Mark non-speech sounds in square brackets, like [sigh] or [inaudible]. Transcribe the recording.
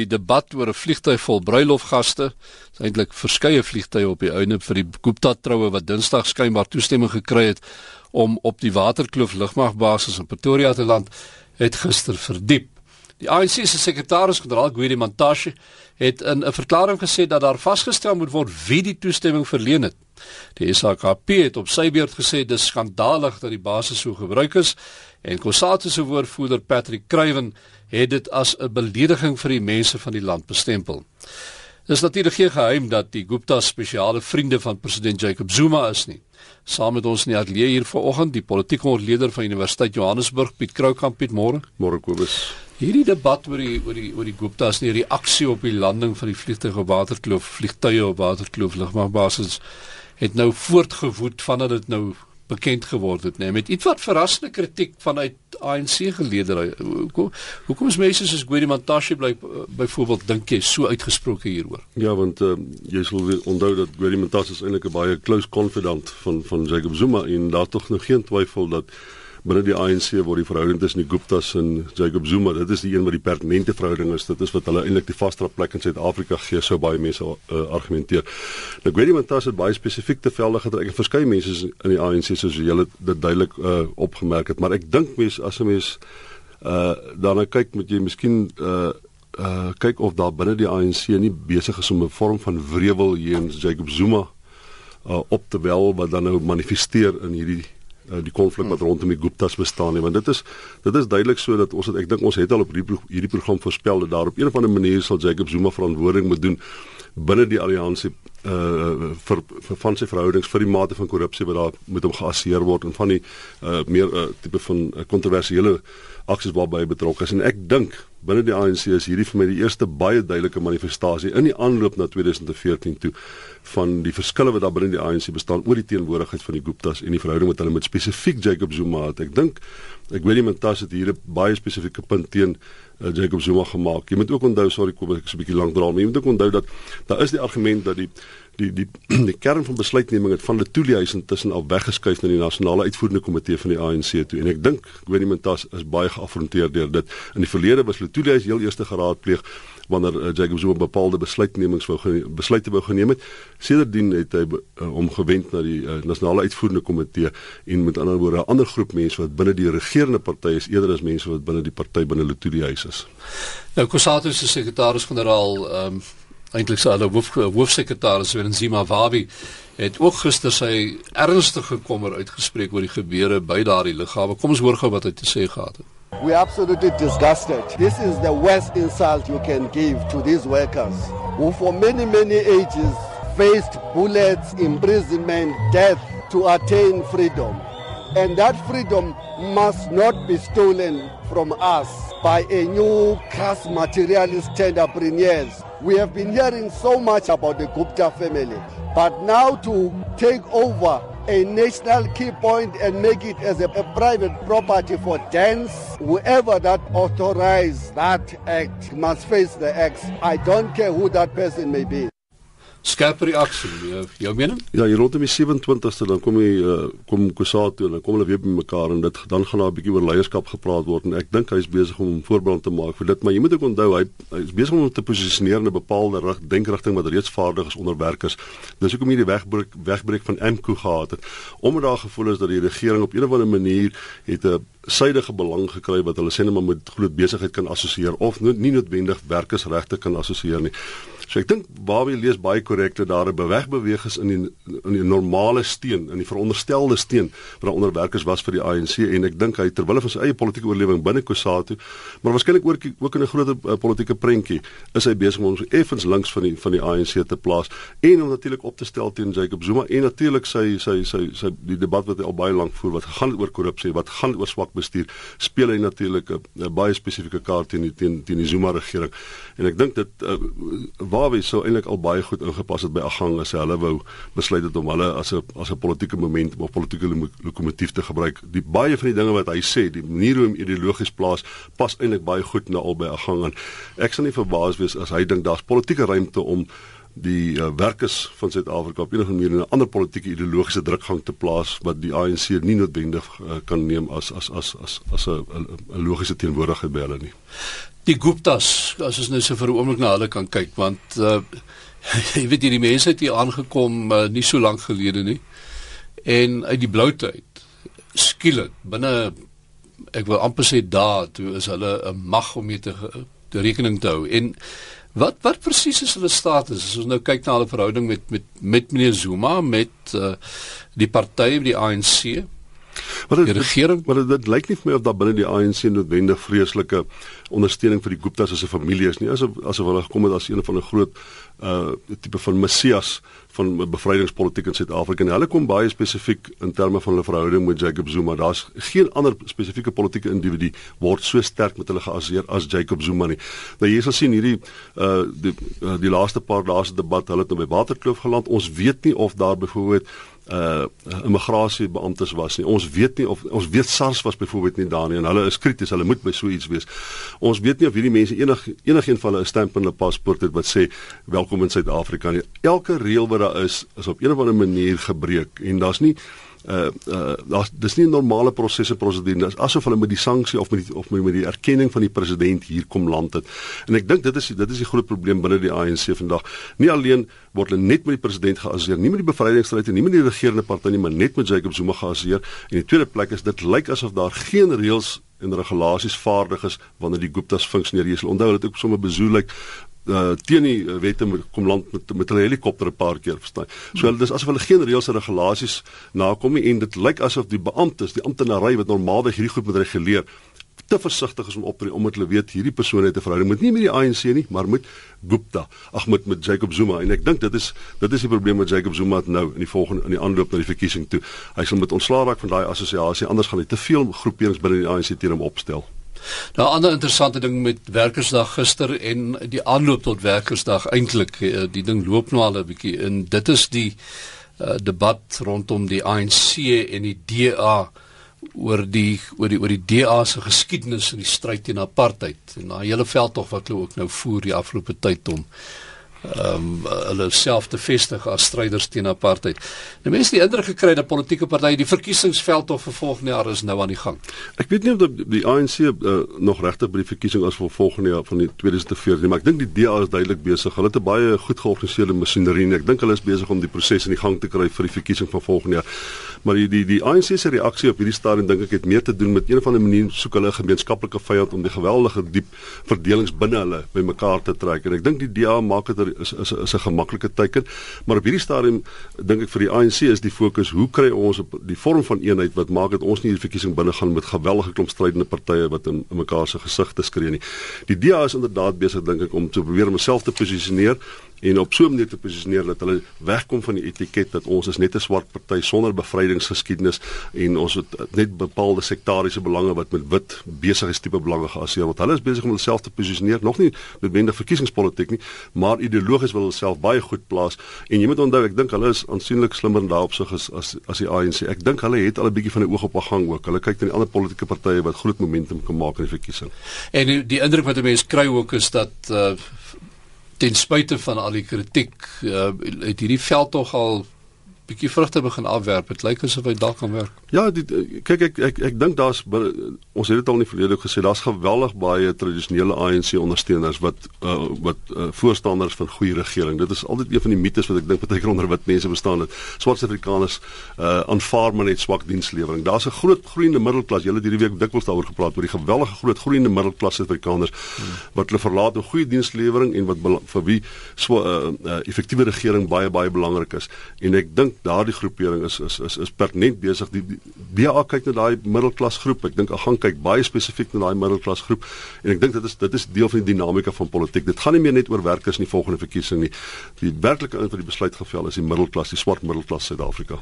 Die debat oor 'n vliegtyg vol bruilofgaste, is eintlik verskeie vliegtye op die einde vir die Gupta troue wat Dinsdag skynbaar toestemming gekry het om op die Waterkloof lugmagbasis in Pretoria te land, het gister verdiep. Die ANC se sekretaris-generaal, Gwedi Mantashe, het in 'n verklaring gesê dat daar vasgestel moet word wie die toestemming verleen het. Die SAKP het op sy beurt gesê dis skandalig dat die basis so gebruik is en Kosatu se woordvoerder Patrick Kruiven het dit as 'n belediging vir die mense van die land bestempel. Dis natuurlik geen geheim dat die Gupta spesiale vriende van president Jacob Zuma is nie. Saam met ons in die ateljee hier vanoggend die politieke ontleder van Universiteit Johannesburg Piet Kroukamp Piet môre. Môre Kobus. Hierdie debat oor die oor die oor die Gupta's nie reaksie op die landing van die vliegtuig op Waterkloof, vliegtuie op Waterkloof lugmagbasis het nou voortgewoed vandat dit nou bekend geword het, nee, met iets wat verrassende kritiek vanuit ANC geleeder. Hoekom hoekom is mense soos Gwedi Mantashe bly byvoorbeeld dink jy so uitgesproke hieroor? Ja, want uh, jy sal onthou dat Gwedi Mantashe eintlik 'n baie close confidant van van Jacob Zuma en daar tog nog geen twyfel dat binne die ANC word die verhouding tussen die Guptas en Jacob Zuma, dit is die een wat die pertinente verhouding is. Dit is wat hulle eintlik die vaste plek in Suid-Afrika gee, sou baie mense uh, argumenteer. Nou ek weet iemand het baie spesifiek te velde en verskeie mense in die ANC soos julle dit duidelik uh, opgemerk het, maar ek dink mense as 'n mens uh daarna kyk moet jy miskien uh uh kyk of daar binne die ANC nie besig is om 'n vorm van wrevel hier in Jacob Zuma uh op te wel wat dan nou manifesteer in hierdie die konflik wat rondom die Guptas bestaan nie want dit is dit is duidelik so dat ons het, ek dink ons het al op hierdie hierdie program voorspel dat daar op een of ander manier sal Jacob Zuma verantwoording moet doen binne die alliansie uh vir, vir van sy verhoudings vir die mate van korrupsie wat daar met hom geassieer word en van die uh meer uh, tipe van kontroversiële aksies waarby betrokke is en ek dink binne die ANC is hierdie vir my die eerste baie duidelike manifestasie in die aanloop na 2014 toe van die verskille wat daar binne die ANC bestaan oor die teenwoordigheid van die Guptas en die verhouding wat hulle met spesifiek Jacob Zuma het. Ek dink ek weet nie Mantas het hier 'n baie spesifieke punt teen uh, Jacob Zuma gemaak. Jy moet ook onthou, sorry, kom ek so 'n bietjie lank dra, maar jy moet ook onthou dat daar is die argument dat die die die [clears throat] die kern van besluitneming het van die toeliehuis intussen al weggeskuif na die nasionale uitvoerende komitee van die ANC toe en ek dink Gwenimentas is baie geaffronteer deur dit. In die verlede was die toeliehuis heel eerste geraadpleeg wanneer uh, Jacob Zuma bepaalde besluitnemings wou besluite wou geneem het. Sedertdien het hy uh, omgewend na die uh, nasionale uitvoerende komitee en met ander woorde 'n ander groep mense wat binne die regerende party is eerder as mense wat binne die party binne Letoile huis is. Nou Kosato se sekretaris-generaal um, eintlik sy hoof hoofsekretaris Wenzima Wabi het ook gister sy ernstige kommer uitgespreek oor die gebeure by daardie lughawe. Kom ons hoor gou wat hy te sê gehad het. We are absolutely disgusted. This is the worst insult you can give to these workers who, for many, many ages, faced bullets, imprisonment, death to attain freedom. And that freedom must not be stolen from us by a new class materialist entrepreneurs. We have been hearing so much about the Gupta family, but now to take over a national key point and make it as a, a private property for dance. Whoever that authorized that act must face the acts. I don't care who that person may be. Skerp reaksie jou, jou mening? Ja hier rondom die 27ste dan kom hy uh, kom Kusato en dan kom hulle weer by mekaar en dit dan gaan daar 'n bietjie oor leierskap gepraat word en ek dink hy is besig om voorbeeld te maak vir dit maar jy moet ook onthou hy, hy is besig om te posisioneer in 'n bepaalde rig, denkrigting wat reeds vaardig is onder werkers. Dis hoekom hierdie wegbreek wegbreek van MKU gehad het omdat daar gevoel is dat die regering op 'n of ander manier het 'n suidige belang gekry wat hulle sê net maar met groot besigheid kan assosieer of nie noodwendig werkersregte kan assosieer nie So ek dink Bawie lees baie korrek dat daar 'n bewegbeweeg is in die in die normale steen, in die veronderstelde steen wat onder werkers was vir die ANC en ek dink hy terwyl hy van sy eie politieke oorlewing binne Kusatu, maar waarskynlik ook ook in 'n groter uh, politieke prentjie, is hy besig om so effens links van die van die ANC te plaas en om natuurlik op te stel teen Jacob Zuma en natuurlik sy sy sy sy die debat wat hy al baie lank voer wat gaan oor korrupsie, wat gaan oor swak bestuur, speel hy natuurlik 'n baie spesifieke kaart teen die teen, teen die Zuma regering. En ek dink dit uh, Zimbabwe sou eintlik al baie goed ingepas het by Agang as hulle wou besluit het om hulle as 'n as 'n politieke moment of politieke lokomotief te gebruik. Die baie van die dinge wat hy sê, die manier hoe hom ideologies plaas, pas eintlik baie goed na albei Agang aan. Ek sal nie verbaas wees as hy dink daar's politieke ruimte om die uh, werkers van Suid-Afrika op enige manier in 'n ander politieke ideologiese drukgang te plaas wat die ANC nie noodwendig uh, kan neem as as as as as 'n logiese teenwoordigheid by hulle nie. Die Guptas, as ons nou so vir 'n oomblik na hulle kan kyk, want uh [laughs] jy weet hierdie mense het hier aangekom uh, nie so lank gelede nie. En uit die bloute uit skielik binne ek wil amper sê daar toe is hulle 'n mag om mee te te rekening te hou. En wat wat presies is hulle status? As ons nou kyk na hulle verhouding met met met meneer Zuma met uh die party, die ANC, Maar dit, die regering, maar dit, dit lyk nie vir my of daar binne die ANC noodwendig vreeslike ondersteuning vir die Guptas as 'n familie is nie. Asof asof hulle gekom het as een van 'n groot uh tipe van messias van bevrydingspolitiek in Suid-Afrika. Hulle kom baie spesifiek in terme van hulle verhouding met Jacob Zuma. Daar's geen ander spesifieke politieke individu word so sterk met hulle geassosieer as Jacob Zuma nie. Nou jy sal sien hierdie uh die uh, die laaste paar dae se debat, hulle het nou by Waterkloof geland. Ons weet nie of daar byvoorbeeld uh immigrasiebeamptes was nie. Ons weet nie of ons weet SARS was byvoorbeeld nie daar nie en hulle is krities. Hulle moet by so iets wees. Ons weet nie of hierdie mense enig enigiets van hulle 'n stamp in hulle paspoort het wat sê welkom in Suid-Afrika nie. Elke reël wat daar is, is op 'n of ander manier gebreek en daar's nie uh uh daar's dis nie 'n normale prosesse prosedure dis asof hulle met die sanksie of met die of met die erkenning van die president hier kom land het. En ek dink dit is dit is die groot probleem binne die ANC vandag. Nie alleen word hulle net met die president geassosieer nie met die bevrydingsstryd en nie met die regerende party nie maar net met Jacob Zuma geassosieer. En die tweede plek is dit lyk asof daar geen reëls en regulasies vaardig is wanneer die Guptas funksioneer jy sal onthou dit ook sommer bezoek lyk uh, teen die wette kom land met met hulle helikopter 'n paar keer verstaan. So hulle dis asof hulle geen reëls en regulasies nakom nie en dit lyk asof die beamptes, die amptenary wat normaalweg hierdie goed moet reguleer, te versigtig is om op omdat hulle weet hierdie persoon het 'n verhouding met nie met die ANC nie, maar met Gupta. Ag met met Jacob Zuma en ek dink dit is dit is die probleem met Jacob Zuma nou in die volgende in die aanloop na die verkiesing toe. Hy sal met ontslaa raak van daai assosiasie anders gaan hy te veel groeperings binne die ANC teen hom opstel. Nou 'n ander interessante ding met Werkersdag gister en die aanloop tot Werkersdag eintlik eh, die ding loop nou al 'n bietjie in. Dit is die uh, debat rondom die ANC en die DA oor die oor die oor die DA se geskiedenis in die stryd teen apartheid. En daai hele veldtog wat hulle ook nou voer die afgelope tyd om ehm um, hulle self te vestig as stryders teen apartheid. Nou mense die indruk gekry dat politieke partye die verkiesingsveld of volgende jaar is nou aan die gang. Ek weet nie of die, die ANC uh, eh, nog regtig by die verkiesing as vir volgende jaar van die 2014 nie, maar ek dink die DA is duidelik besig. Hulle het 'n baie goed georganiseerde masjinerie en ek dink hulle is besig om die proses in die gang te kry vir die verkiesing van volgende jaar. Maar die die die ANC se reaksie op hierdie stadium dink ek het meer te doen met een of ander manier soek hulle 'n gemeenskaplike vyand om die geweldige diep verdelings binne hulle bymekaar te trek en ek dink die DA maak dit is is is 'n gemaklike teken. Maar op hierdie stadium dink ek vir die ANC is die fokus hoe kry ons op die vorm van eenheid wat maak dat ons nie die verkiesing binne gaan met geweldige klomp strydende partye wat in, in mekaar se gesigte skree nie. Die DA is inderdaad besig dink ek om te probeer om homself te posisioneer en op so 'n manier te posisioneer dat hulle wegkom van die etiket dat ons is net 'n swart party sonder bevrydingsgeskiedenis en ons het net bepaalde sektariese belange wat met wit besigheidstipe belange geassosieer word. Hulle is besig om hulself te posisioneer, nog nie noodwendig verkiesingspolitiek nie, maar ideologies wil hulle self baie goed plaas en jy moet onthou ek dink hulle is aansienlik slimmer daarop sig as as die ANC. Ek dink hulle het al 'n bietjie van 'n oog op gang ook. Hulle kyk na die ander politieke partye wat groot momentum kan maak in die verkiesing. En die indruk wat mense kry ook is dat uh ten spyte van al die kritiek uh, het hierdie veld tog al bietjie vrugte begin afwerp. Dit lyk asof hy dalk kan werk. Ja, die, kyk ek ek ek dink daar's ons het dit al nie verlede gesê daar's geweldig baie tradisionele ANC ondersteuners wat uh, wat uh, voorstanders van goeie regering. Dit is altyd een van die mites wat ek dink baie keer onder wit mense bestaan het. Swart Afrikaners uh, aanvaar maar net swak dienslewering. Daar's 'n groot groeiende middelklas. Julle het hierdie week dikwels daaroor gepraat oor die gewellige groot groeiende middelklas Afrikaners hmm. wat hulle verlaat om goeie dienslewering en wat vir wie so 'n uh, uh, effektiewe regering baie baie belangrik is. En ek dink daardie groepering is is is is pertinent besig die DA kyk na daai middelklas groep. Ek dink ek gaan kyk baie spesifiek na daai middelklas groep en ek dink dit is dit is deel van die dinamika van politiek. Dit gaan nie meer net oor werkers in die volgende verkiesing nie. Die werklike een wat die besluit gevel is die middelklas, die swart middelklas Suid-Afrika.